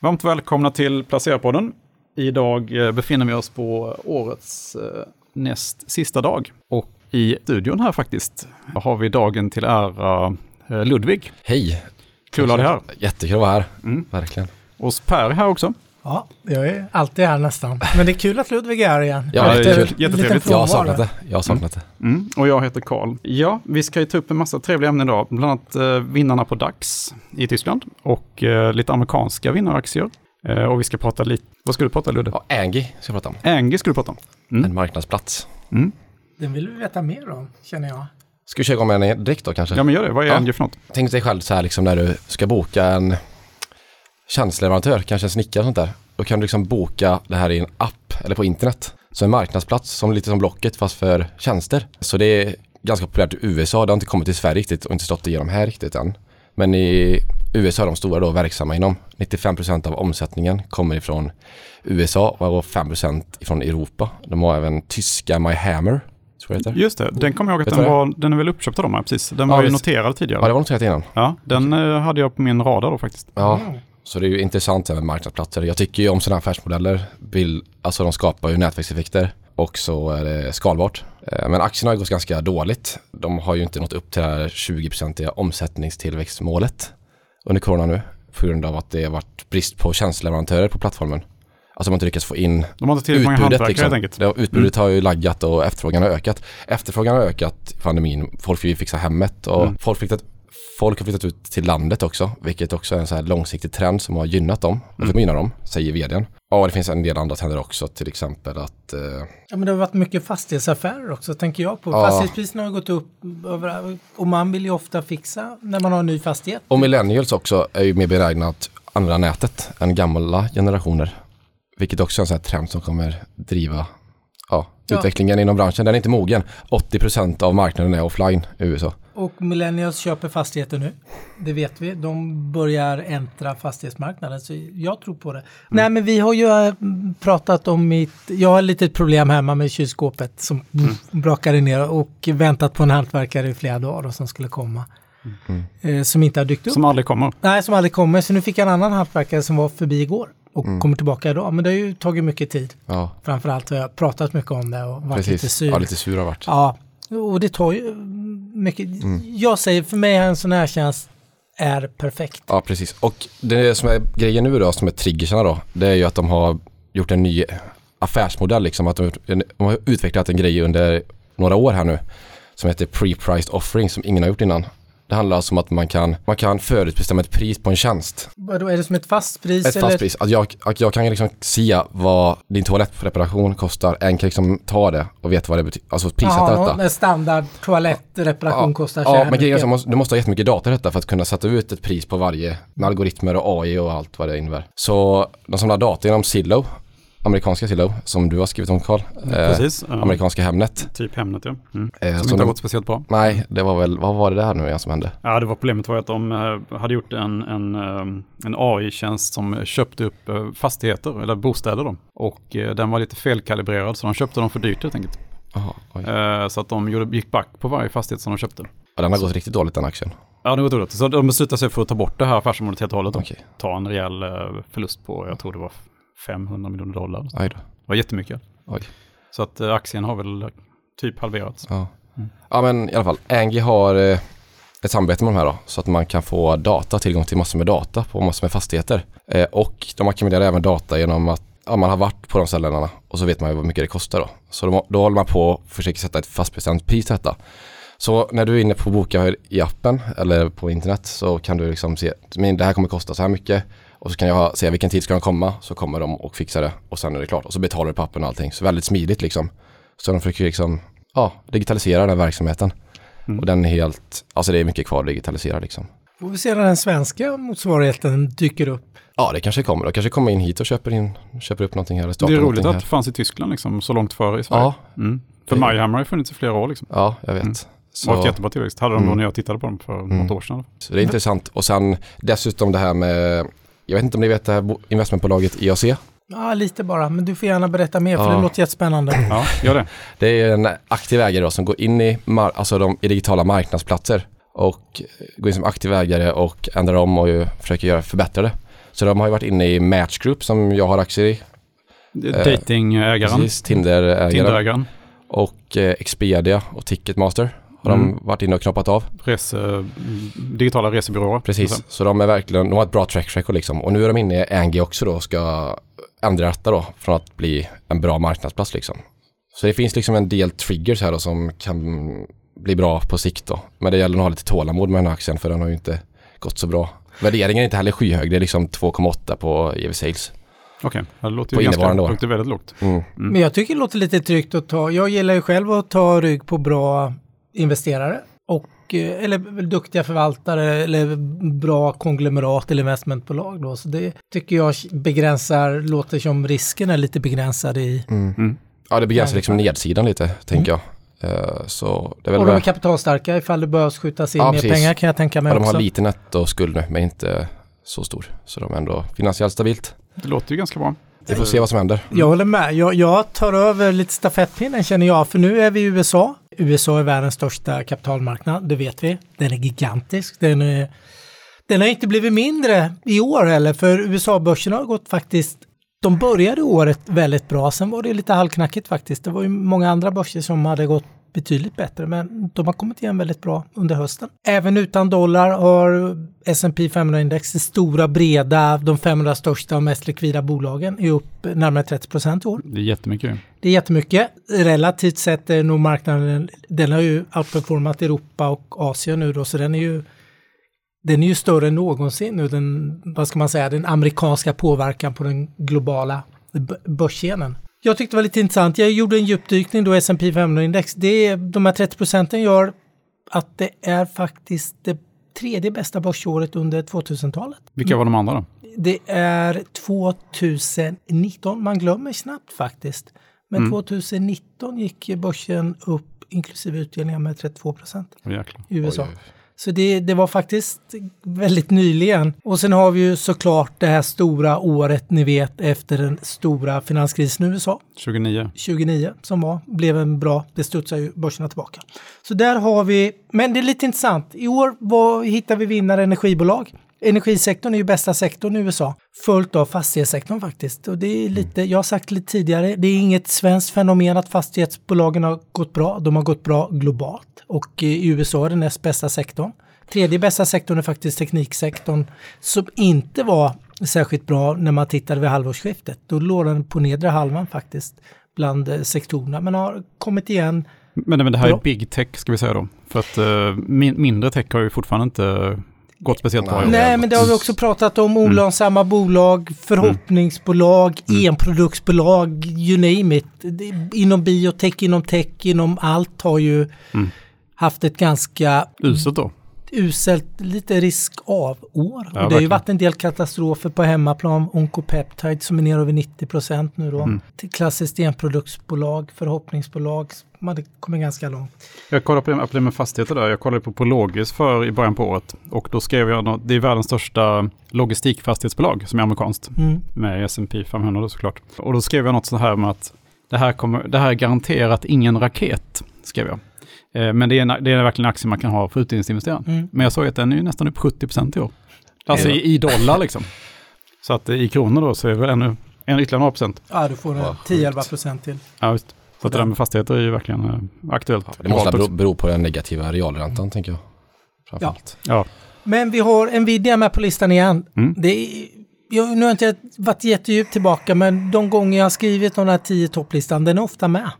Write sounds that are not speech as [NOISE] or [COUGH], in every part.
Varmt välkomna till Placerarpodden. Idag eh, befinner vi oss på årets eh, näst sista dag. Och i studion här faktiskt har vi dagen till ära eh, Ludvig. Hej! Kul att ha dig här. Jättekul att vara här, Mm. verkligen. Och Per är här också. Ja, jag är alltid här nästan. Men det är kul att Ludvig är här igen. Ja, det är kul. Jättetrevligt. Jag har saknat det. Jag har saknat det. Mm. Och jag heter Karl. Ja, vi ska ju ta upp en massa trevliga ämnen idag. Bland annat eh, vinnarna på DAX i Tyskland och eh, lite amerikanska vinnaraktier. Eh, och vi ska prata lite, vad ska du prata Ludde? Ja, Angie ska jag prata om. Angie ska du prata om. Mm. En marknadsplats. Mm. Den vill vi veta mer om, känner jag. Ska vi köra igång med en direkt då kanske? Ja men gör det, vad är Ja. Angie för något? Tänk dig själv så här liksom när du ska boka en tjänsteleverantör, kanske en snickare och sånt där. Då kan du liksom boka det här i en app eller på internet. Så en marknadsplats som lite som Blocket fast för tjänster. Så det är ganska populärt i USA. Det har inte kommit till Sverige riktigt och inte stått igenom här riktigt än. Men i USA är de stora då verksamma inom. 95% av omsättningen kommer ifrån USA och 5% ifrån Europa. De har även tyska My Hammer, det. Just det, den kommer jag ihåg att den var, den är väl uppköpt av dem här, precis. Den Ja, var ju visst. noterad tidigare. Ja, det var noterat innan. Ja, den eh, hade jag på min radar då faktiskt. Ja, Mm. Så det är ju intressant med marknadsplatser. Jag tycker ju om sådana affärsmodeller. Vill, alltså de skapar ju nätverkseffekter och så är det skalbart. Eh, Men aktierna har ju gått ganska dåligt. De har ju inte nått upp till det här 20-procentiga omsättningstillväxtmålet under corona nu. På grund av att det har varit brist på tjänsteleverantörer på plattformen. Alltså man inte lyckats få in De har inte tillräckligt många utbudet hantverkare liksom. helt enkelt. Det, utbudet har ju laggat och efterfrågan har ökat. Efterfrågan har ökat i pandemin. Folk vill ju fixa hemmet och Mm. folk, flyttat, folk har flyttat ut till landet också. Vilket också är en så här långsiktig trend som har gynnat dem. Och Mm. gynnar dem, säger vdn. Ja, det finns en del andra trender också. Till exempel att eh, Ja, men det har varit mycket fastighetsaffärer också, tänker jag på. Ja. Fastighetspriserna har gått upp och man vill ju ofta fixa när man har en ny fastighet. Och millennials också är ju mer benägna att använda nätet än gamla generationer. Vilket också är en sån här trend som kommer driva ja, Ja. utvecklingen inom branschen. Den är inte mogen. 80% av marknaden är offline i USA. Och millennials köper fastigheter nu. Det vet vi. De börjar äntra fastighetsmarknaden. Så jag tror på det. Nej men vi har ju äh, pratat om mitt... Jag har ett litet problem hemma med kylskåpet som brakade ner och väntat på en hantverkare i flera dagar och som skulle komma. Eh, som inte har dykt upp. Som aldrig kommer. Nej, som aldrig kommer. Så nu fick jag en annan hantverkare som var förbi igår och kommer tillbaka idag. Men det har ju tagit mycket tid. Ja, Framförallt har jag pratat mycket om det och varit lite precis. sur. Ja, lite sur har varit. Ja, och det tar ju mycket. Jag säger för mig en sån här tjänst är perfekt. Ja, precis. Och det som är grejen nu då, som är triggersarna då, det är ju att de har gjort en ny affärsmodell liksom. Att de, de har utvecklat en grej under några år här nu som heter pre-priced offering som ingen har gjort innan. Det handlar alltså om att man kan, man kan förutbestämma ett pris på en tjänst. Vadå, är det som ett fast pris? Ett fast pris. Att jag, att jag kan liksom se vad din toalettreparation kostar. En kan liksom ta det och veta vad det betyder. Alltså prissätta Jaha, detta. en standard toalettreparation kostar så Ja, men grejen är måste, du måste ha jättemycket data i detta för att kunna sätta ut ett pris på varje med algoritmer och AI och allt vad det innebär. Så de samlar data genom Zillow, amerikanska Zillow, som du har skrivit om Carl. Eh, Precis. Ja. amerikanska Hemnet. Typ Hemnet ja. Mm. Eh, Som som inte har gått speciellt bra. nej, det var väl, vad var det där nu igen som hände? Ja, det var problemet var att de eh, hade gjort en, en, eh, en AI-tjänst som köpte upp eh, fastigheter, eller bostäder då. Och eh, den var lite felkalibrerad så de köpte dem för dyrt helt enkelt. Eh, Så att de gjorde, gick back på varje fastighet som de köpte. Ja, den har gått riktigt dåligt den aktien. Ja, det var dåligt. Så de beslutade sig för att ta bort det här affärsområdet helt och hållet. Okej, Ta en rejäl eh, förlust på, jag tror det var 500 miljoner dollar. Det aj då. var jättemycket. Oj. Så att eh, aktien har väl typ halverats. Ja. ja, men i alla fall. Angie har eh, ett samarbete med de här då, så att man kan få data, tillgång till massor med data på massor med fastigheter. Eh, och de ackumulerar även data genom att ja, man har varit på de ställena och så vet man ju vad mycket det kostar då. Så de, då håller man på och försöker sätta ett fastbestämt pris till detta. Så när du är inne på boka i appen eller på internet så kan du liksom se, men det här kommer kosta så här mycket och så kan jag se vilken tid ska de komma så kommer de och fixar det och sen är det klart och så betalar du på appen och allting. Så väldigt smidigt liksom. Så de försöker liksom, ja, digitalisera den verksamheten. Mm. Och den är helt, alltså det är mycket kvar att digitalisera liksom. Får vi se när den svenska motsvarigheten dyker upp. Ja, det kanske kommer. De kanske kommer in hit och köper, in, köper upp någonting här. Det är roligt att det fanns i Tyskland liksom, så långt före i Sverige. Ja, Mm. För Det- MyHammer har ju funnits i flera år liksom. ja, jag vet. Mm. Så, Varit jättebra tillväxt. Hade de då Mm. när jag tittade på dem för Mm. något år sedan. så det är intressant. Och sen dessutom det här med, jag vet inte om ni vet det här bo- investmentbolaget IAC. Ja, lite bara, men du får gärna berätta mer för Ja. det låter jättespännande. Ja, gör det. Det är en aktiv ägare då, som går in i, mar- alltså de, i digitala marknadsplatser och går in som aktiv ägare och ändrar om och ju försöker göra förbättra det. Så de har ju varit inne i Match Group som jag har aktier i. Datingägaren, Precis, Tinder-ägaren. Tinderägaren, Och eh, Expedia och Ticketmaster har Mm. de varit inne och knoppat av. rese, digitala resebyråer. Precis, så de är verkligen, de har ett bra track record liksom. Och nu är de inne i Angie också då och ska ändra detta då från att bli en bra marknadsplats liksom. Så det finns liksom en del triggers här då som kan bli bra på sikt då. Men det gäller att ha lite tålamod med den här aktien för den har ju inte gått så bra. Värderingen är inte heller skyhög, det är liksom 2,8 på EV sales. Okej, det låter ju ganska lågt. Det är väldigt lågt. Mm. Men jag tycker det låter lite tryggt att ta. Jag gillar ju själv att ta rygg på bra investerare och eh, eller väl duktiga förvaltare eller bra konglomerat eller investmentbolag då. Så det tycker jag begränsar, låter som risken är lite begränsad i. Ja, det begränsar liksom nedsidan lite, tänker jag. Eh, Så det är väl Och de är kapitalstarka ifall det behövs skjutas in Ja, mer precis. pengar kan jag tänka mig ja, de också. har lite nettoskuld nu, men inte så stor. Så de är ändå finansiellt stabilt. Det låter ju ganska bra. Vi får se vad som händer. Jag håller med. Jag, jag tar över lite stafettpinnen känner jag, för nu är vi i USA. USA är världens största kapitalmarknad, det vet vi. Den är gigantisk. Den, är, den har inte blivit mindre i år heller, för USA-börsen har gått faktiskt de började året väldigt bra, sen var det lite halvknackigt faktiskt. Det var ju många andra börser som hade gått betydligt bättre, men de har kommit igen väldigt bra under hösten. Även utan dollar har S&P 500-index, det stora, breda, de 500 största och mest likvida bolagen, är upp närmare 30 procent i år. Det är jättemycket. Det är jättemycket. Relativt sett är nog marknaden, den har ju outperformat Europa och Asien nu då, så den är ju den är ju större än någonsin nu, den, vad ska man säga, den amerikanska påverkan på den globala börsscenen. Jag tyckte det var lite intressant, jag gjorde en djupdykning då S&P 500-index. Det är, de här 30 procenten gör att det är faktiskt det tredje bästa börsåret under 2000-talet. Vilka var de andra då? Det är 2019, man glömmer snabbt faktiskt. Men 2019 gick börsen upp inklusive utdelningar med 32 procent i USA. Oj, oj. Så det, det var faktiskt väldigt nyligen. Och sen har vi ju såklart det här stora året, ni vet, efter den stora finanskrisen i USA. 29. 2009 som var, blev en bra, det studsar ju börserna tillbaka. Så där har vi, men det är lite intressant, i år var, hittar vi vinnare energibolag. Energisektorn är ju bästa sektorn i USA, följt av fastighetssektorn faktiskt. Och det är lite, jag har sagt lite tidigare, det är inget svenskt fenomen att fastighetsbolagen har gått bra. De har gått bra globalt och i USA är det näst bästa sektorn. Tredje bästa sektorn är faktiskt tekniksektorn som inte var särskilt bra när man tittade vid halvårsskiftet. Då låg den på nedre halvan faktiskt bland eh, sektorerna men har kommit igen. Men, men det här Bra. är big tech ska vi säga då. För att eh, min, mindre tech har ju fortfarande inte gått speciellt bra. Nej. Nej men det har vi också pratat om, olönsamma bolag, förhoppningsbolag, enproduktsbolag, you name it. Inom biotech, inom tech, inom allt har ju Mm. haft ett ganska Uselt då. Uselt, lite risk av år. och det har ju varit en del katastrofer på hemmaplan. Oncopeptide som är ner över 90 procent nu då. Mm. Till klassiskt enproduktsbolag, förhoppningsbolag. Man kommit ganska långt. Jag kollade på det, på det med fastigheter där. Jag kollade på Prologis för i början på året. Och då skrev jag något, det är världens största logistikfastighetsbolag som är amerikanskt. Mm. Med S&P 500 då såklart. Och då skrev jag något så här med att det här, kommer, det här är garanterat ingen raket, skrev jag. Eh, Men det är, en, det är verkligen en aktie man kan ha för utdelningsinvesteraren. Mm. Men jag såg att den är ju nästan upp 70% i år. Alltså Ja. i, i dollar liksom. [LAUGHS] Så att i kronor då så är det väl ännu en ytterligare några procent. Ja, du får en Vad 10-11 procent till. Ja, just. Så att det där med fastigheter är ju verkligen eh, aktuellt. Ja, det måste bero, bero på den negativa realräntan tänker jag. Framförallt. Ja, Men vi har Nvidia med på listan igen. Mm. Det är, jag, nu har jag inte varit jättedjupt tillbaka men de gånger jag har skrivit de här 10 topplistan, den är ofta med.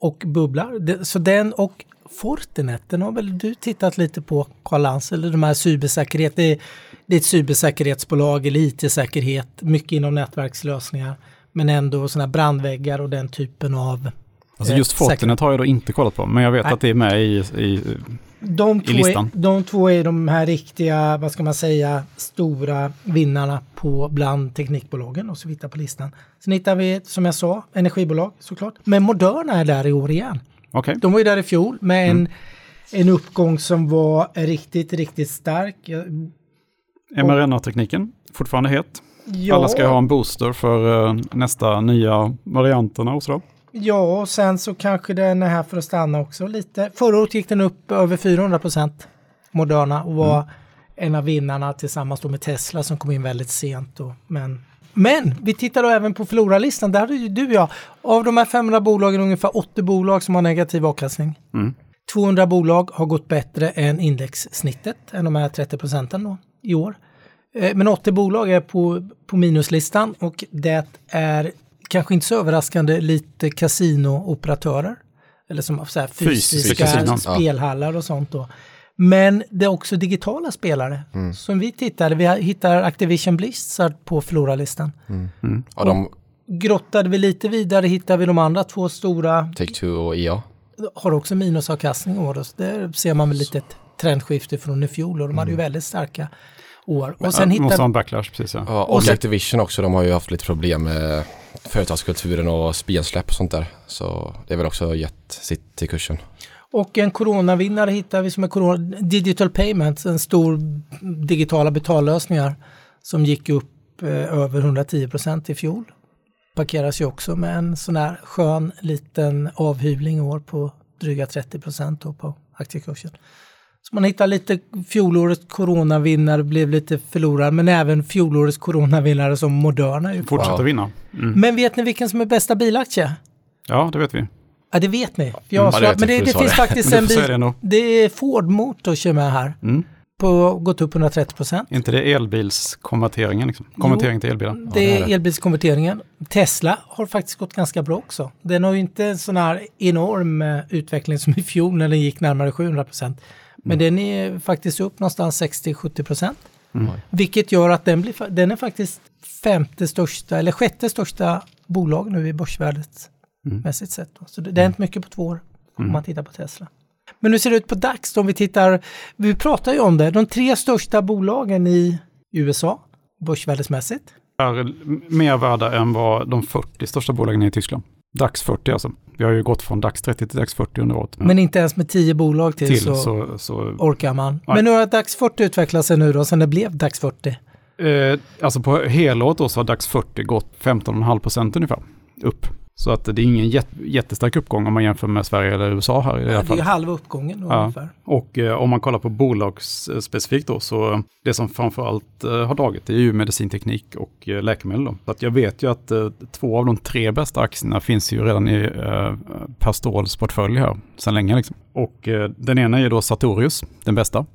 Och bubblar. Så den och Fortinet, den har väl du tittat lite på Karl Lans, eller de här cybersäkerhet. Det är, det är ett cybersäkerhetsbolag eller IT-säkerhet, mycket inom nätverkslösningar. Men ändå sådana här brandväggar och den typen av alltså eh, just säkerhet. Fortinet har jag då inte kollat på. Men jag vet Nej. att det är med i, i De två, är, listan. de två är de här riktiga, vad ska man säga, stora vinnarna på bland teknikbolagen och så hittar på listan. Sen hittar vi, som jag sa, energibolag såklart. Men Moderna är där i år igen. Okej, De var ju där i fjol med en, en uppgång som var riktigt, riktigt stark. MRNA-tekniken, fortfarande het. Ja, Alla ska ju ha en booster för eh, nästa nya varianterna och så. Ja, och sen så kanske den är här för att stanna också lite. Förra året gick den upp över 400 procent, Moderna, och var en av vinnarna tillsammans med Tesla som kom in väldigt sent. Då. Men, men vi tittar då även på förlorarlistan. Där hade ju du och jag, av de här 500 bolagen ungefär 80 bolag som har negativ avkastning. Mm. 200 bolag har gått bättre än indexsnittet, än de här 30 procenten då, i år. Eh, Men 80 bolag är på, på minuslistan och det är kanske inte så överraskande lite kasinooperatörer. Eller som så här, Fysiska ja. spelhallar och sånt då. Men det är också digitala spelare. Som vi tittade, vi hittar Activision Blizzard på förlorarlistan. Ja, de Grottade vi lite vidare hittar vi de andra två stora Take-Two och EA. har också minusavkastning i år. Så där ser man väl lite ett trendskifte från i fjol och de hade ju väldigt starka år. Och sen ja, måste hittar ha en backlash, precis ja. Ja, och Och sen- Activision också, de har ju haft lite problem med företagskulturen och spelsläpp och sånt där. Så det har väl också gett sitt till kursen. och en coronavinnare hittar vi som är corona, Digital Payments, en stor digitala betallösningar som gick upp eh, över 110 procent i fjol. Parkeras ju också med en sån här skön liten avhyvling i år på dryga 30 procent på aktiekursen. Så man hittar lite fjolårets coronavinnare blev lite förlorare men även fjolårets coronavinnare som Moderna. är. Fortsätter Ja. vinna. Mm. Men vet ni vilken som är bästa bilaktie? Ja, det vet vi. Ja, det vet ni. Jag Mm, ja, det vet men det, det finns det. faktiskt [LAUGHS] en bil. det. Det är Ford Motors som är här. Mm. På, gått upp 130 procent. Inte det elbilskonverteringen? Liksom? Konvertering till elbilar? Det det är elbilskonverteringen. Tesla har faktiskt gått ganska bra också. Den har ju inte en sån här enorm eh, utveckling som i fjol när den gick närmare 700 procent. Men den är faktiskt upp någonstans 60-70 procent. Mm. Vilket gör att den, blir, den är faktiskt femte största eller sjätte största bolag nu i börsvärdet Mm. mässigt sett. då. Så det, det har hänt mycket på två år om man tittar på Tesla. Men hur ser det ut på DAX då om vi tittar, vi pratar ju om det, de tre största bolagen i USA börsvärdesmässigt. Är mer värda än vad de 40 största bolagen är i Tyskland. DAX 40 alltså. Vi har ju gått från DAX 30 till DAX 40 under året. Men inte ens med tio bolag till, till så, så, så orkar man. Nej. Men hur har DAX 40 utvecklat sig nu då, sen det blev DAX 40? Eh, alltså på helåret då så har DAX 40 gått 15,5 procent ungefär upp. Så att det är ingen jät jättestark uppgång om man jämför med Sverige eller USA här i Ja, alla det är halva uppgången då Ja. ungefär. Och eh, om man kollar på bolagsspecifikt då så det som framförallt eh, har dragit det är ju medicinteknik och eh, läkemedel då. Så att jag vet ju att eh, två av de tre bästa aktierna finns ju redan i eh, Pastols portfölj här sedan länge liksom. Och eh, den ena är då Sartorius, den bästa.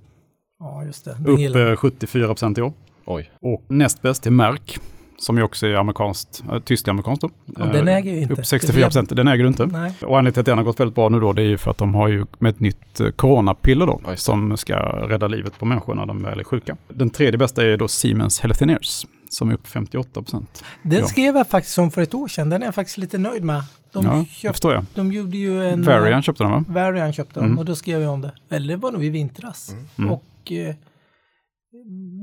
Ja, just det. Den Upp gillar- eh, 74 procent i år. Oj. Och näst bäst är Merck, som ju också är amerikanskt, äh, tysk-amerikanskt då. Ja, den Eh, äger ju inte. Upp 64 procent, den äger du inte. Nej. Och anledningen till att den har gått väldigt bra nu då, det är ju för att de har ju med ett nytt eh, coronapiller då, som ska rädda livet på människor när de väl är sjuka. Den tredje bästa är då Siemens Healthineers, som är upp 58 procent. Den Ja. skrev jag faktiskt om för ett år sedan. Den är jag faktiskt lite nöjd med. De, Ja, köpt, förstår jag. de gjorde ju en... Varian köpte de va? Varian köpte de Mm. och då skrev jag om det. Eller var nog i vintras. Mm. Och eh,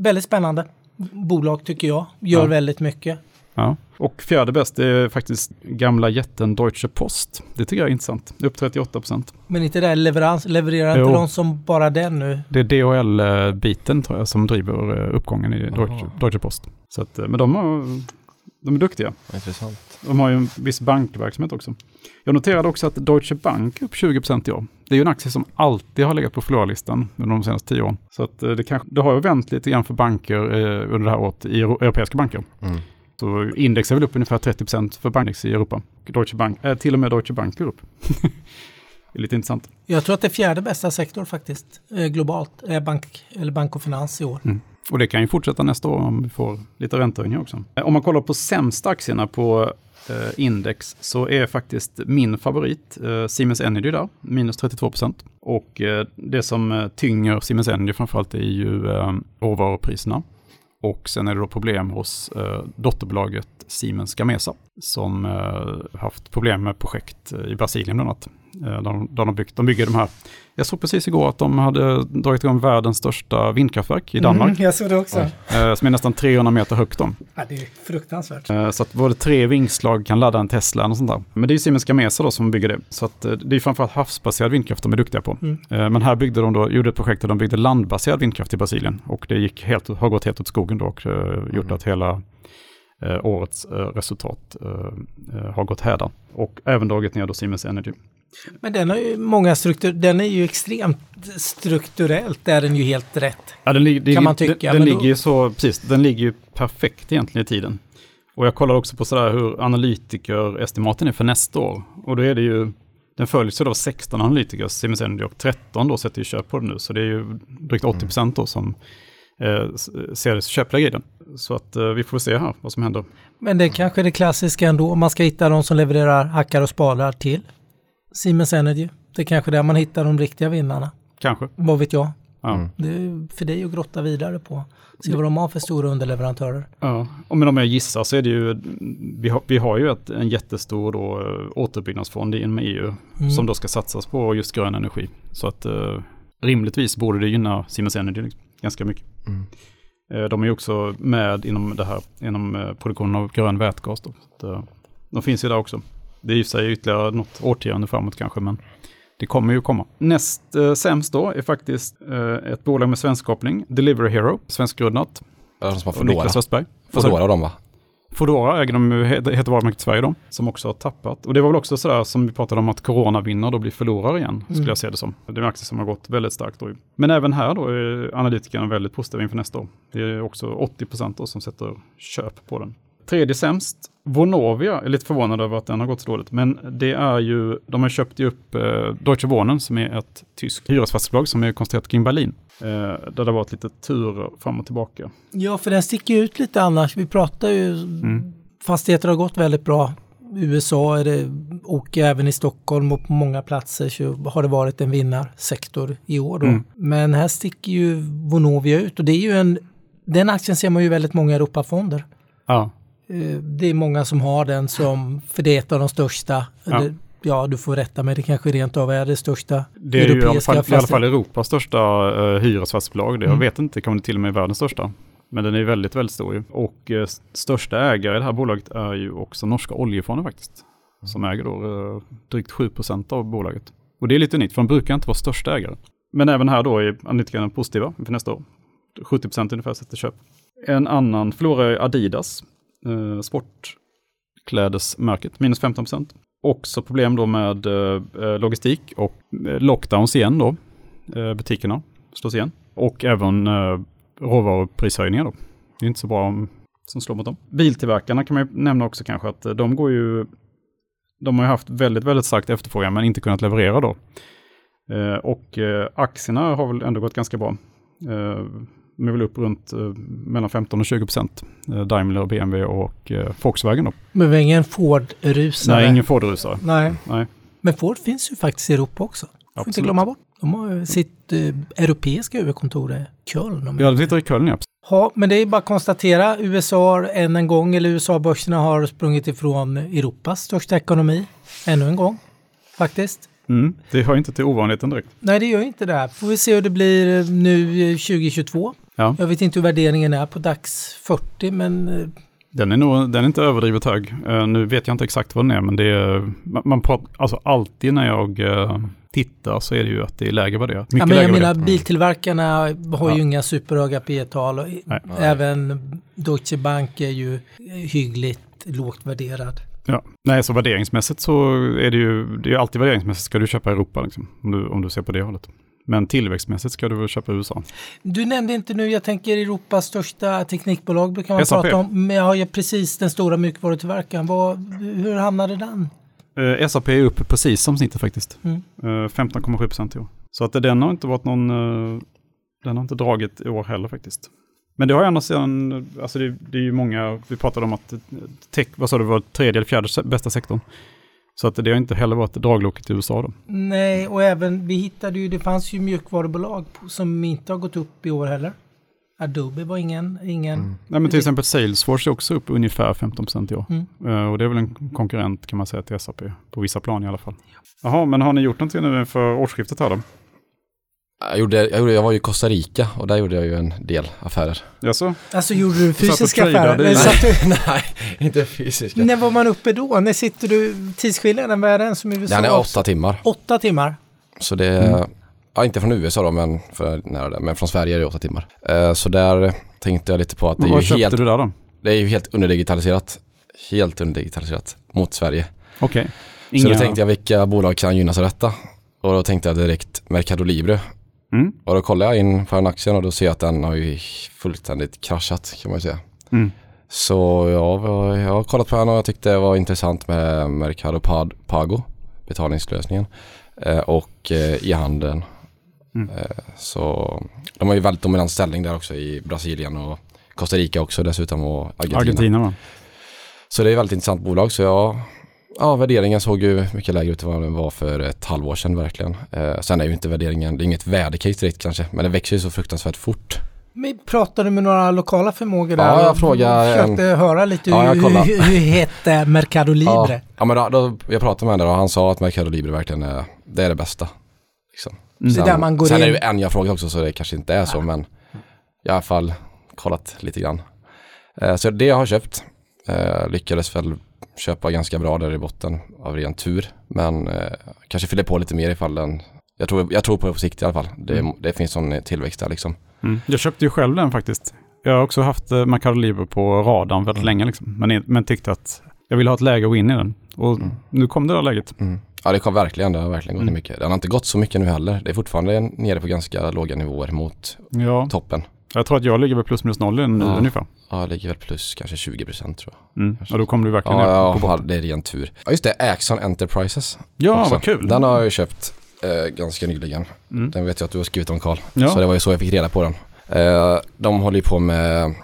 väldigt spännande bolag tycker jag. Gör Ja. väldigt mycket. Ja. Och fjärde bäst är faktiskt gamla jätten Deutsche Post. Det tycker jag är intressant. Upp 38 procent. Men inte det leverans, levererar inte de som bara den nu? Det är DHL-biten tror jag som driver eh, uppgången i Deutsche. Deutsche Post. Så att, eh, men de, har, de är duktiga. Intressant. De har ju en viss bankverksamhet också. Jag noterade också att Deutsche Bank är upp 20% i år. Det är ju en aktie som alltid har legat på förlorarlistan under de senaste tio åren. Så att eh, det, kanske, det har ju vänt lite grann för banker eh, under det här året i euro- europeiska banker. Mm. Så index är väl upp ungefär 30% för bankindex i Europa. Deutsche Bank, eh, till och med Deutsche Bank är upp. [LAUGHS] det är lite intressant. Jag tror att det är fjärde bästa sektor faktiskt, eh, globalt, är bank, eller bank och finans i år. Och det kan ju fortsätta nästa år om vi får lite räntehöjningar också. Eh, om man kollar på sämsta aktierna på eh, index så är faktiskt min favorit eh, Siemens Energy där, minus 32 procent. Och eh, det som eh, tynger Siemens Energy framförallt är ju eh, råvarupriserna. Och sen är det då problem hos eh, dotterbolaget Siemens Gamesa som eh, haft problem med projekt eh, i Brasilien bland annat. Eh, de, de, byggt, de bygger de här, jag såg precis igår att de hade dragit igång världens största vindkraftverk i Danmark. Mm, jag såg det också. Eh, som är nästan 300 meter högt. Då. Ja, det är fruktansvärt. Eh, så att både tre vingslag kan ladda en Tesla och sånt där. Men det är ju Siemens Gamesa då som bygger det. Så att det är framförallt havsbaserad vindkraft de är duktiga på. Mm. Eh, men här byggde de då, gjorde ett projekt där de byggde landbaserad vindkraft i Brasilien. Och det gick helt, har gått helt åt skogen då och gjort Mm. att hela årets resultat har gått hädan. Och även dragit ner då Siemens Energy. Men den har ju många struktur, den är ju extremt strukturellt, är den ju helt rätt. Ja, den, lig- det- Kan man tycka, Den, den ligger ju så, precis, den ligger ju perfekt egentligen i tiden. Och jag kollar också på sådär hur analytikerestimaten är för nästa år. Och då är det ju, den följs ju av 16 analytiker, Energy och 13 då sätter ju köp på den nu. Så det är ju drygt 80 procent då som eh, ser köpläge i den. Så att eh, vi får se här vad som händer. Men det är kanske är det klassiska ändå, om man ska hitta de som levererar hackar och spalar till Siemens Energy. Det är kanske där man hittar de riktiga vinnarna. Kanske. Vad vet jag? Ja. Mm. Det är för dig att grotta vidare på. Se vad de har för stora underleverantörer. Ja, och men om jag gissar så är det ju, vi har, vi har ju ett, en jättestor då, eh, återuppbyggnadsfond inom EU Mm. som då ska satsas på just grön energi. Så att eh, rimligtvis borde det gynna Siemens Energy liksom, ganska mycket. Mm. Eh, de är ju också med inom det här, inom eh, produktionen av grön vätgas. Då. Så att, eh, de finns ju där också. Det för sig ytterligare något årtionde framåt kanske, men det kommer ju komma. Näst eh, sämst då är faktiskt eh, ett bolag med svensk koppling, Delivery Hero, svenskgrundat. Ja, de som har Och Niklas Foodora. Östberg. Foodora de va? Foodora äger de ju, heter varumärket Sverige då, som också har tappat. Och det var väl också sådär som vi pratade om att corona vinner då blir förlorare igen, skulle Mm. jag se det som. Det är en aktie som har gått väldigt starkt då. Men även här då är analytikerna väldigt positiva inför nästa år. Det är också 80 procent då som sätter köp på den. Tredje sämst, Vonovia, jag är lite förvånad över att den har gått så dåligt, men det är ju, de har köpt upp eh, Deutsche Wohnen som är ett tyskt hyresfastighetsbolag som är koncentrerat kring Berlin. Eh, där det har varit lite turer fram och tillbaka. Ja, för den sticker ut lite annars. Vi pratar ju, Mm. fastigheter har gått väldigt bra. USA är det, och även i Stockholm och på många platser så har det varit en vinnarsektor i år. Då. Mm. Men här sticker ju Vonovia ut och det är ju en, den aktien ser man ju väldigt många Europafonder. Ja, Det är många som har den som, för det är ett av de största, Ja. eller, ja du får rätta mig, det kanske rent av är det största Det är ju i alla europeiska fall, i alla fall Europas största uh, hyresfastighetsbolag. Det- Jag Mm. vet inte, kommer det till och med världens största. Men den är väldigt, väldigt stor ju. Och eh, s- största ägare i det här bolaget är ju också norska oljefonden faktiskt. Som äger då eh, drygt 7 av bolaget. Och det är lite unikt, för de brukar inte vara största ägare. Men även här då är analytikerna positiva för nästa år. 70% ungefär sätter köp. En annan förlorare är Adidas, eh, sportklädesmärket, minus 15% Också problem då med eh, eh, logistik och eh, lockdowns igen då. Eh, butikerna slås igen. Och även eh, råvaruprishöjningar då. Det är inte så bra om, som slår mot dem. Biltillverkarna kan man ju nämna också kanske att eh, de går ju de har ju haft väldigt, väldigt starkt efterfrågan men inte kunnat leverera då. Eh, och eh, aktierna har väl ändå gått ganska bra. Eh, de är väl upp runt eh, mellan 15 och 20 procent. Eh, Daimler, BMW och eh, Volkswagen då. Men vi har ingen Ford-rusare. Nej, ingen Ford-rusare. Nej. Nej, Men Ford finns ju faktiskt i Europa också. Får inte absolut. glömma bort. De har sitt eh, europeiska huvudkontor i Köln. Ja, det sitter i Köln ja. Ja, men det är bara att konstatera. USA än en gång, eller USA-börserna har sprungit ifrån Europas största ekonomi. Ännu en gång, faktiskt. Mm, det hör inte till ovanligheten direkt. Nej, det gör inte det. här. Får vi se hur det blir eh, nu eh, 2022. Ja. Jag vet inte hur värderingen är på DAX 40, men eh, Den är, nog, den är inte överdrivet hög. Eh, nu vet jag inte exakt vad den är, men det är, man, man pratar, alltså alltid när jag eh, tittar så är det ju att det är läge värderat. Mycket ja, men jag lägre menar värderat. biltillverkarna har ju Ja. inga superhöga P tal även Deutsche Bank är ju hyggligt lågt värderad. Ja. Nej, så värderingsmässigt så är det ju, det är ju alltid värderingsmässigt ska du köpa Europa, liksom, om, du, om du ser på det hållet. Men tillväxtmässigt ska du väl köpa USA. Du nämnde inte nu, jag tänker Europas största teknikbolag brukar man SAP. prata om. Men jag har ju precis den stora mjukvarutillverkaren. Vad, hur hamnade den? Eh, SAP är upp precis som snittet faktiskt. Mm. Eh, 15,7 procent i år. Så att den har inte varit någon, eh, den har inte dragit i år heller faktiskt. Men det har ju annars sedan, alltså det, det är ju många, vi pratade om att eh, tech, vad sa du, var tredje eller fjärde bästa sektorn. Så att det har inte heller varit dragloket i USA då. Nej, och även vi hittade ju, det fanns ju mjukvarubolag som inte har gått upp i år heller. Adobe var ingen, ingen. Mm. Nej men till exempel Salesforce är också upp ungefär 15 procent i år. Mm. Eh, och det är väl en konkurrent kan man säga till SAP, på vissa plan i alla fall. Jaha, men har ni gjort någonting nu för årsskiftet här då? Jag, gjorde, jag, gjorde, jag var ju i Costa Rica och där gjorde jag ju en del affärer. Jaså? Alltså gjorde du fysiska affärer? satt du, [LAUGHS] Nej, inte fysiska. när var man uppe då? När sitter du? Tidsskillnaden, vad är den som USA? Den är åtta timmar. Åtta timmar? Så det, Mm. ja inte från USA då, men, för nära det, men från Sverige är det åtta timmar. Eh, så där tänkte jag lite på att det är, ju helt, du där då? det är ju helt underdigitaliserat. Helt underdigitaliserat mot Sverige. Okej. Så då tänkte jag vilka bolag kan gynnas av detta? Och då tänkte jag direkt Mercado Libre. Mm. Och då kollade jag in på den aktien och då ser jag att den har ju fullständigt kraschat kan man ju säga. Mm. Så ja, jag har kollat på den och jag tyckte det var intressant med Mercado Pago, betalningslösningen, eh, och eh, e-handeln. Mm. Eh, så de har ju väldigt dominant ställning där också i Brasilien och Costa Rica också dessutom och Argentina. Argentina va? Så det är ett väldigt intressant bolag så jag Ja, värderingen såg ju mycket lägre ut än vad den var för ett halvår sedan verkligen. Eh, sen är ju inte värderingen, det är inget värdecase direkt kanske, men det växer ju så fruktansvärt fort. Men pratar du med några lokala förmågor där? Ja, jag frågar Försökte höra lite Ja, hur, hur, hur hette Mercado Libre? Ja, ja men då, då, jag pratade med henne och han sa att Mercado Libre verkligen är, det är det bästa. Liksom. Mm. Det är där man går sen in. är det ju en jag frågat också så det kanske inte är så men jag har i alla fall kollat lite grann. Eh, så det jag har köpt eh, lyckades väl köpa ganska bra där i botten av ren tur. Men eh, kanske fyller på lite mer ifall den, jag tror, jag tror på det på sikt i alla fall. Det, Mm. det finns sån tillväxt där liksom. Mm. Jag köpte ju själv den faktiskt. Jag har också haft eh, Mercado Libre på radarn väldigt Mm. länge liksom. Men, men tyckte att jag ville ha ett läge att gå in i den. Och Mm. nu kom det där läget. Ja det kom verkligen, det har verkligen gått Mm. mycket. Den har inte gått så mycket nu heller. Det är fortfarande nere på ganska låga nivåer mot Ja, toppen. Jag tror att jag ligger väl plus minus noll nu Ja. ungefär. Ja, det ligger väl plus kanske 20 procent tror jag. Mm. Och då kommer du verkligen Ja, ner ja, på ja, botten. det är ren tur. Ja, just det. Axon Enterprises. Ja, också. vad kul. Den har jag ju köpt eh, ganska nyligen. Mm. Den vet jag att du har skrivit om Karl. Ja. Så det var ju så jag fick reda på den. Eh, de håller ju på med,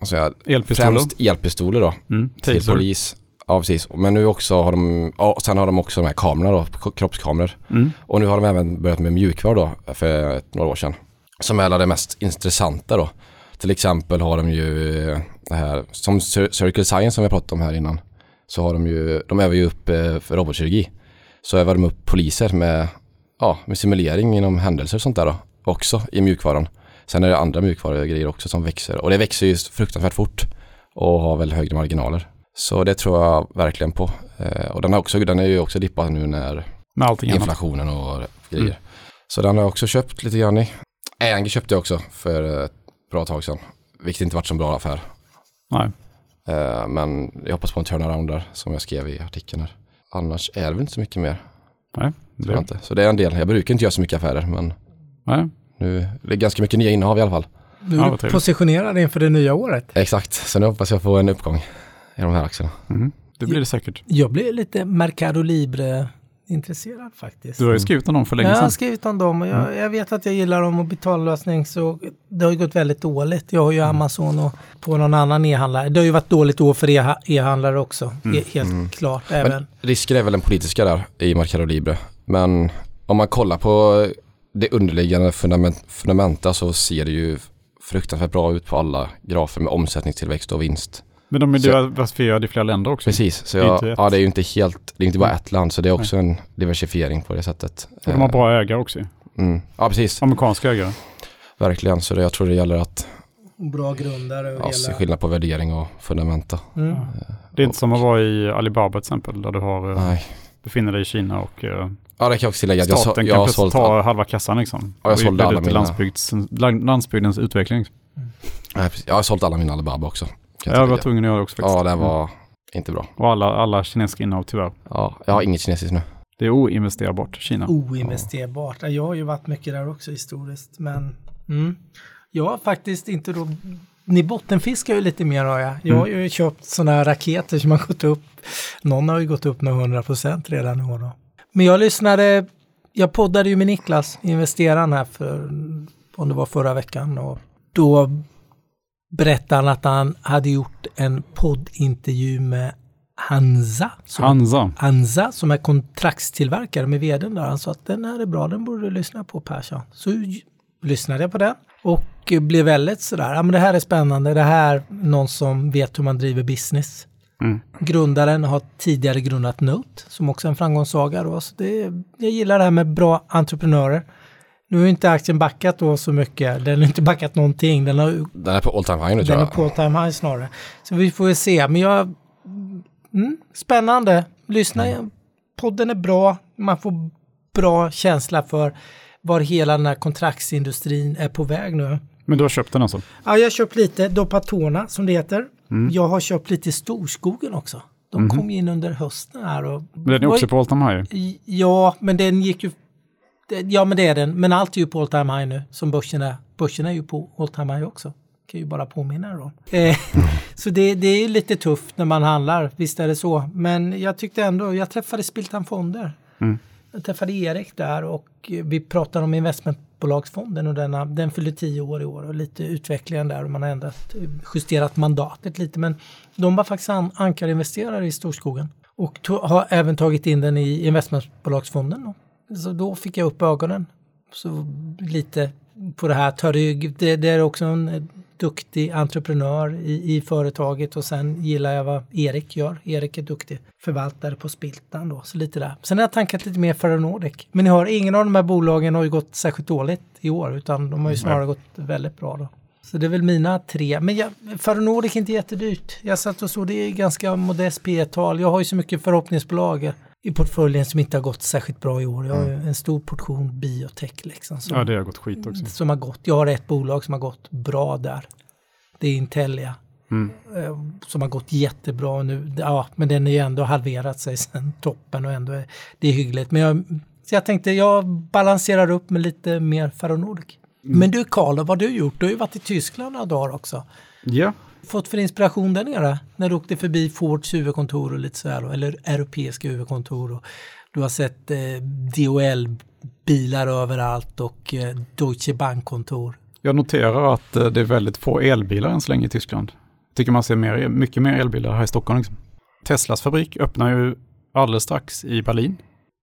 vad säger jag, Elpistoler. främst elpistoler då. Mm. Till Taser. polis. Ja, precis. Men nu också har de, ja, sen har de också de här kamerorna då, kroppskameror. Mm. Och nu har de även börjat med mjukvara då, för några år sedan. Som är det mest intressanta då. Till exempel har de ju eh, det här, som Cir- Circle Science som vi pratat om här innan. Så har de ju, de övar ju upp eh, för robotkirurgi. Så övar de upp poliser med, ja, med simulering inom händelser och sånt där då. Också i mjukvaran. Sen är det andra mjukvarugrejer också som växer. Och det växer ju fruktansvärt fort. Och har väl högre marginaler. Så det tror jag verkligen på. Eh, och den, har också, den är ju också dippad nu när inflationen och grejer. Mm. Så den har jag också köpt lite grann i. Äng köpte jag också för ett bra tag sedan. Vilket inte varit så bra affär. Nej. Eh, men jag hoppas på en turnaround där som jag skrev i artikeln här. Annars är det väl inte så mycket mer. Nej. Det, inte. Så det är en del. Jag brukar inte göra så mycket affärer men nej. nu det är ganska mycket nya innehav i alla fall. Nu Ja, är du trevligt. positionerad inför det nya året. Exakt. Så nu hoppas jag få en uppgång i de här aktierna. Mm. Det blir det säkert. Jag blir lite Mercado Libre intresserad faktiskt. Du har ju skrivit om dem för länge jag har sedan. skrivit om dem och jag, jag vet att jag gillar dem och betallösning så det har ju gått väldigt dåligt. Jag har ju Amazon och på någon annan e-handlare. Det har ju varit dåligt år för e-handlare också. E- helt klart. Även. Men risken är väl den politiska där i Mercado Libre. Men om man kollar på det underliggande fundament, fundamenta så ser det ju fruktansvärt bra ut på alla grafer med omsättningstillväxt och vinst. Men de är diversifierade i flera länder också. Precis, så Det är jag, ett. ja, det är ju inte helt, det är inte bara ett land så det är också en diversifiering på det sättet. Och de har bra ägare också. Mm. Ja, precis. Amerikanska ägare. Verkligen, så det, jag tror det gäller att Bra grundare och ja, se hela... skillnad på värdering och fundamenta. Mm. Det är inte som att vara i Alibaba till exempel, där du har, eh, Nej. befinner dig i Kina och eh, Ja, det kan jag också tillägga. att Jag, så, staten jag kan har plötsligt ta halva kassan liksom. Ja, jag sålde det alla mina- landsbygds, land- landsbygdens utveckling. Nej, precis. jag har sålt alla mina Alibaba också. Jag Jag var tvungen att göra det också faktiskt. Ja, det var inte bra. Och alla, alla kinesiska innehav tyvärr. Ja, jag har inget kinesiskt nu. Det är oinvesterbart, Kina. Oinvesterbart. Ja, Jag har ju varit mycket där också historiskt. Men mm. jag har faktiskt inte då... Ni bottenfiskar ju lite mer har jag. Jag har ju köpt sådana här raketer som har gått upp. Någon har ju gått upp med 100% redan i år då. Men jag lyssnade, jag poddade ju med Niklas, investeraren här för, om det var förra veckan. Och då berättade han att han hade gjort en poddintervju med Hansa. Som Hansa. Anza som är kontraktstillverkare med vdn där. Han sa att den här är bra, den borde du lyssna på Persson. Så lyssnade jag på den och blev väldigt sådär, ja men det här är spännande, det här är någon som vet hur man driver business. Mm. Grundaren har tidigare grundat Note som också är en framgångssaga då. Så det, jag gillar det här med bra entreprenörer. Nu har ju inte aktien backat då så mycket, den har inte backat någonting, den har Den är på all time high nu tror den är jag. på all time high snarare. Så vi får ju se. Men jag... Mm, spännande. Lyssna. igen. Podden är bra. Man får bra känsla för var hela den här kontraktsindustrin är på väg nu. Men du har köpt den alltså? Ja, jag har köpt lite Dopatona som det heter. Jag har köpt lite Storskogen också. De Mhm. kom in under hösten här. Och, Men den är också på all time high. Ja, men den gick ju... Ja, men det är den. Men allt är ju på all time high nu, som börsen är. Börsen är ju på all time high också. Kan ju bara påminna er om. Eh, [LAUGHS] så det, det är lite tufft när man handlar, visst är det så. Men jag tyckte ändå, jag träffade Spiltan Fonder. Mm. Jag träffade Erik där och vi pratade om investmentbolagsfonden och denna, den fyllde tio år i år och lite utvecklingen där och man har ändrat, justerat mandatet lite. Men de var faktiskt an, ankarinvesterare i Storskogen och to, har även tagit in den i investmentbolagsfonden. Då. Så då fick jag upp ögonen. Så lite på det här, ta rygg. Det, det är också en eh, duktig entreprenör i, i företaget och sen gillar jag vad Erik gör. Erik är duktig förvaltare på Spiltan då, så lite där. Sen har jag tankat lite mer för Nordic. Men ni hör, ingen av de här bolagen har ju gått särskilt dåligt i år utan de har ju snarare gått väldigt bra då. Så det är väl mina tre. Men jag, för Nordic är inte jättedyrt. Jag satt och såg, det är ganska modest P tal Jag har ju så mycket förhoppningsbolag i portföljen som inte har gått särskilt bra i år. Jag har ju en stor portion biotech liksom. Som, Ja, det har gått skit också. som har gått. Jag har ett bolag som har gått bra där. Det är Intelia. Mm. eh, Som har gått jättebra nu. Ja, men den är ju ändå halverat sig sedan [LAUGHS] toppen och ändå är det är hyggligt. Men jag, så jag tänkte jag balanserar upp med lite mer Ferronordic. Men du Karl, vad har du gjort? Du har ju varit i Tyskland några dagar också. Ja, Fått för inspiration där nere? När du åkte förbi Fords huvudkontor och lite så här, då, eller europeiska huvudkontor. Och du har sett eh, DHL-bilar överallt och eh, Deutsche Bank-kontor. jag noterar att eh, det är väldigt få elbilar än så länge i Tyskland. Jag tycker man ser mer, mycket mer elbilar här i Stockholm. Liksom. Teslas fabrik öppnar ju alldeles strax i Berlin.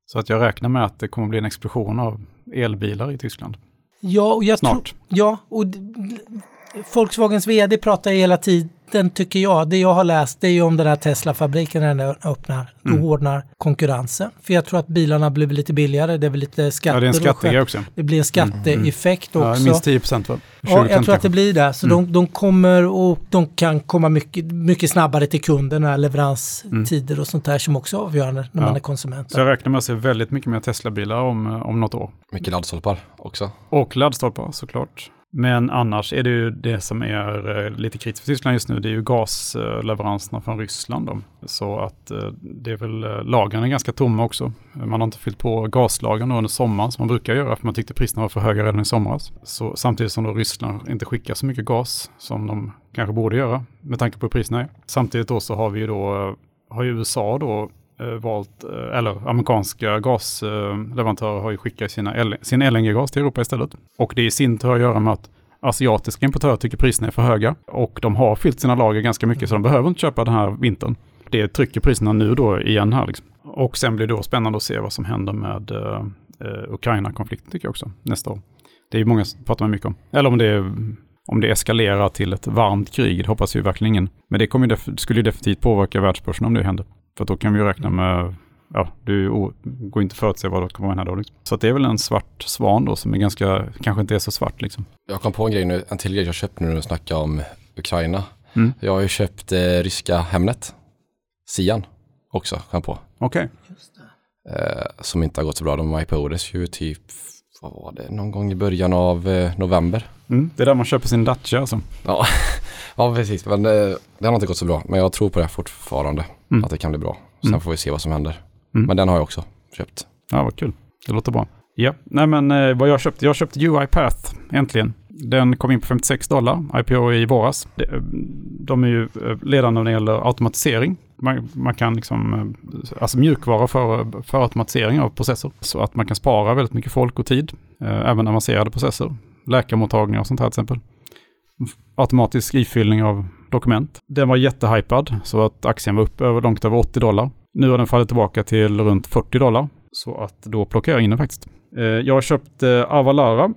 Så att jag räknar med att det kommer bli en explosion av elbilar i Tyskland. Ja, och jag Snart. tror- ja, och Volkswagens vd pratar hela tiden, tycker jag. Det jag har läst, det är ju om den här Tesla-fabriken när den öppnar. Då Mm. hårdnar konkurrensen. För jag tror att bilarna blir lite billigare. Det väl lite skatter. Ja, det är en skattegrej också. Det blir en skatteeffekt Ja, också. minst 10 procent va? Ja, jag tror att det blir det. Så de, de kommer och de kan komma mycket, mycket snabbare till kunderna, leveranstider och sånt där som också är avgörande när Ja. man är konsument. Så jag räknar med att se väldigt mycket mer Tesla-bilar om, eh, om något år. Mycket laddstolpar också. Och laddstolpar såklart. Men annars är det ju det som är eh, lite kritiskt för Tyskland just nu, det är ju gasleveranserna från Ryssland. Då. Så att eh, det är väl, eh, lagren är ganska tomma också. Man har inte fyllt på gaslagren under sommaren som man brukar göra för man tyckte priserna var för höga redan i somras. Så samtidigt som då Ryssland inte skickar så mycket gas som de kanske borde göra med tanke på hur priserna är. Samtidigt då så har vi ju då, har ju USA då Eh, valt, eh, eller amerikanska gasleverantörer har ju skickat sina L- sin LNG-gas till Europa istället. Och det i sin tur har att göra med att asiatiska importörer tycker priserna är för höga och de har fyllt sina lager ganska mycket så de behöver inte köpa den här vintern. Det trycker priserna nu då igen här liksom. Och sen blir det då spännande att se vad som händer med eh, eh Ukraina-konflikten tycker jag också nästa år. Det är ju många som pratar mycket om. Eller om det, om det eskalerar till ett varmt krig, det hoppas ju verkligen ingen. Men det kommer ju def- skulle ju definitivt påverka världsbörsen om det händer. För då kan vi ju räkna med, ja, det ju går inte att förutse vad det kommer att hända då. Liksom. Så att det är väl en svart svan då som är ganska, kanske inte är så svart liksom. Jag kom på en grej nu, en till grej jag köpt nu när du snackar om Ukraina. Mm. Jag har ju köpt eh, ryska Hemnet, Sian också, kom jag på. Okej. Eh, som inte har gått så bra. De IPOdes ju typ, vad var det, någon gång i början av eh, november. Mm. Det är där man köper sin Dacia alltså. Ja, [LAUGHS] ja precis. Men eh, det har inte gått så bra. Men jag tror på det fortfarande. Mm. Att det kan bli bra. Sen Mm. får vi se vad som händer. Mm. Men den har jag också köpt. Ja, vad kul. Det låter bra. Ja, nej men eh, vad jag köpte, jag köpte UiPath äntligen. Den kom in på 56 dollar, IPO i våras. Eh, de, är ju eh, ledande när det gäller automatisering. Man, man kan liksom, eh, alltså mjukvara för, för automatisering av processer. Så att man kan spara väldigt mycket folk och tid, eh, även avancerade processer. Läkarmottagningar och sånt här till exempel. Automatisk ifyllning av dokument. Den var jättehypad så att aktien var upp över, långt över 80 dollar. Nu har den fallit tillbaka till runt 40 dollar. Så att då plockar jag in den faktiskt. Eh, Jag har köpt eh, Avalara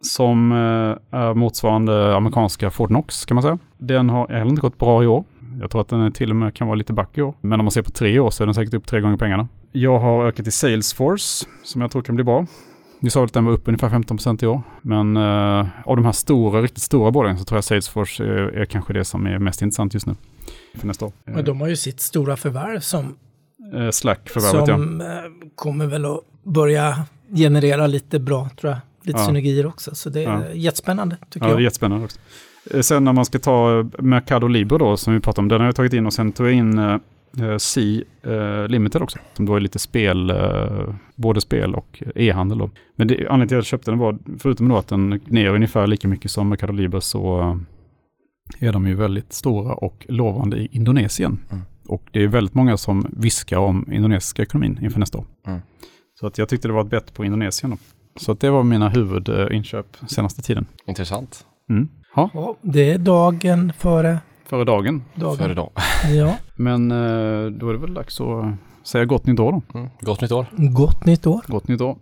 som eh, är motsvarande amerikanska Fort Knox kan man säga. Den har heller inte gått bra i år. Jag tror att den till och med kan vara lite back i år. Men om man ser på tre år så är den säkert upp tre gånger pengarna. Jag har ökat i Salesforce som jag tror kan bli bra. Ni sa att den var upp ungefär 15% i år. Men eh, av de här stora, riktigt stora bolagen så tror jag Salesforce är, är kanske det som är mest intressant just nu. För nästa år. Men de har ju sitt stora förvärv som, Eh, Slack-förvärvet ja. som kommer väl att börja generera lite bra, tror jag. Lite Ja. synergier också. Så det är Ja. jättespännande, tycker Ja, det är jag. jättespännande också. Eh, Sen när man ska ta eh, Mercado Libre då, som vi pratade om, den har jag tagit in och sen tog jag in eh, eh, C eh, Limited också. Som då är lite spel, eh, både spel och e-handel. Då. Men det, anledningen till att jag köpte den var, förutom då att den ner ungefär lika mycket som Mercado Libre så är de ju väldigt stora och lovande i Indonesien. Mm. Och det är väldigt många som viskar om indonesiska ekonomin inför nästa år. Mm. Så att jag tyckte det var ett bett på Indonesien. Då. Så att det var mina huvudinköp senaste tiden. Intressant. Mm. Ja, Ja, det är dagen före före dagen. dagen. För idag. Ja, Men eh, då är det väl dags att säga gott nytt år då. Mm. Gott nytt år. gott nytt år. Gott nytt år.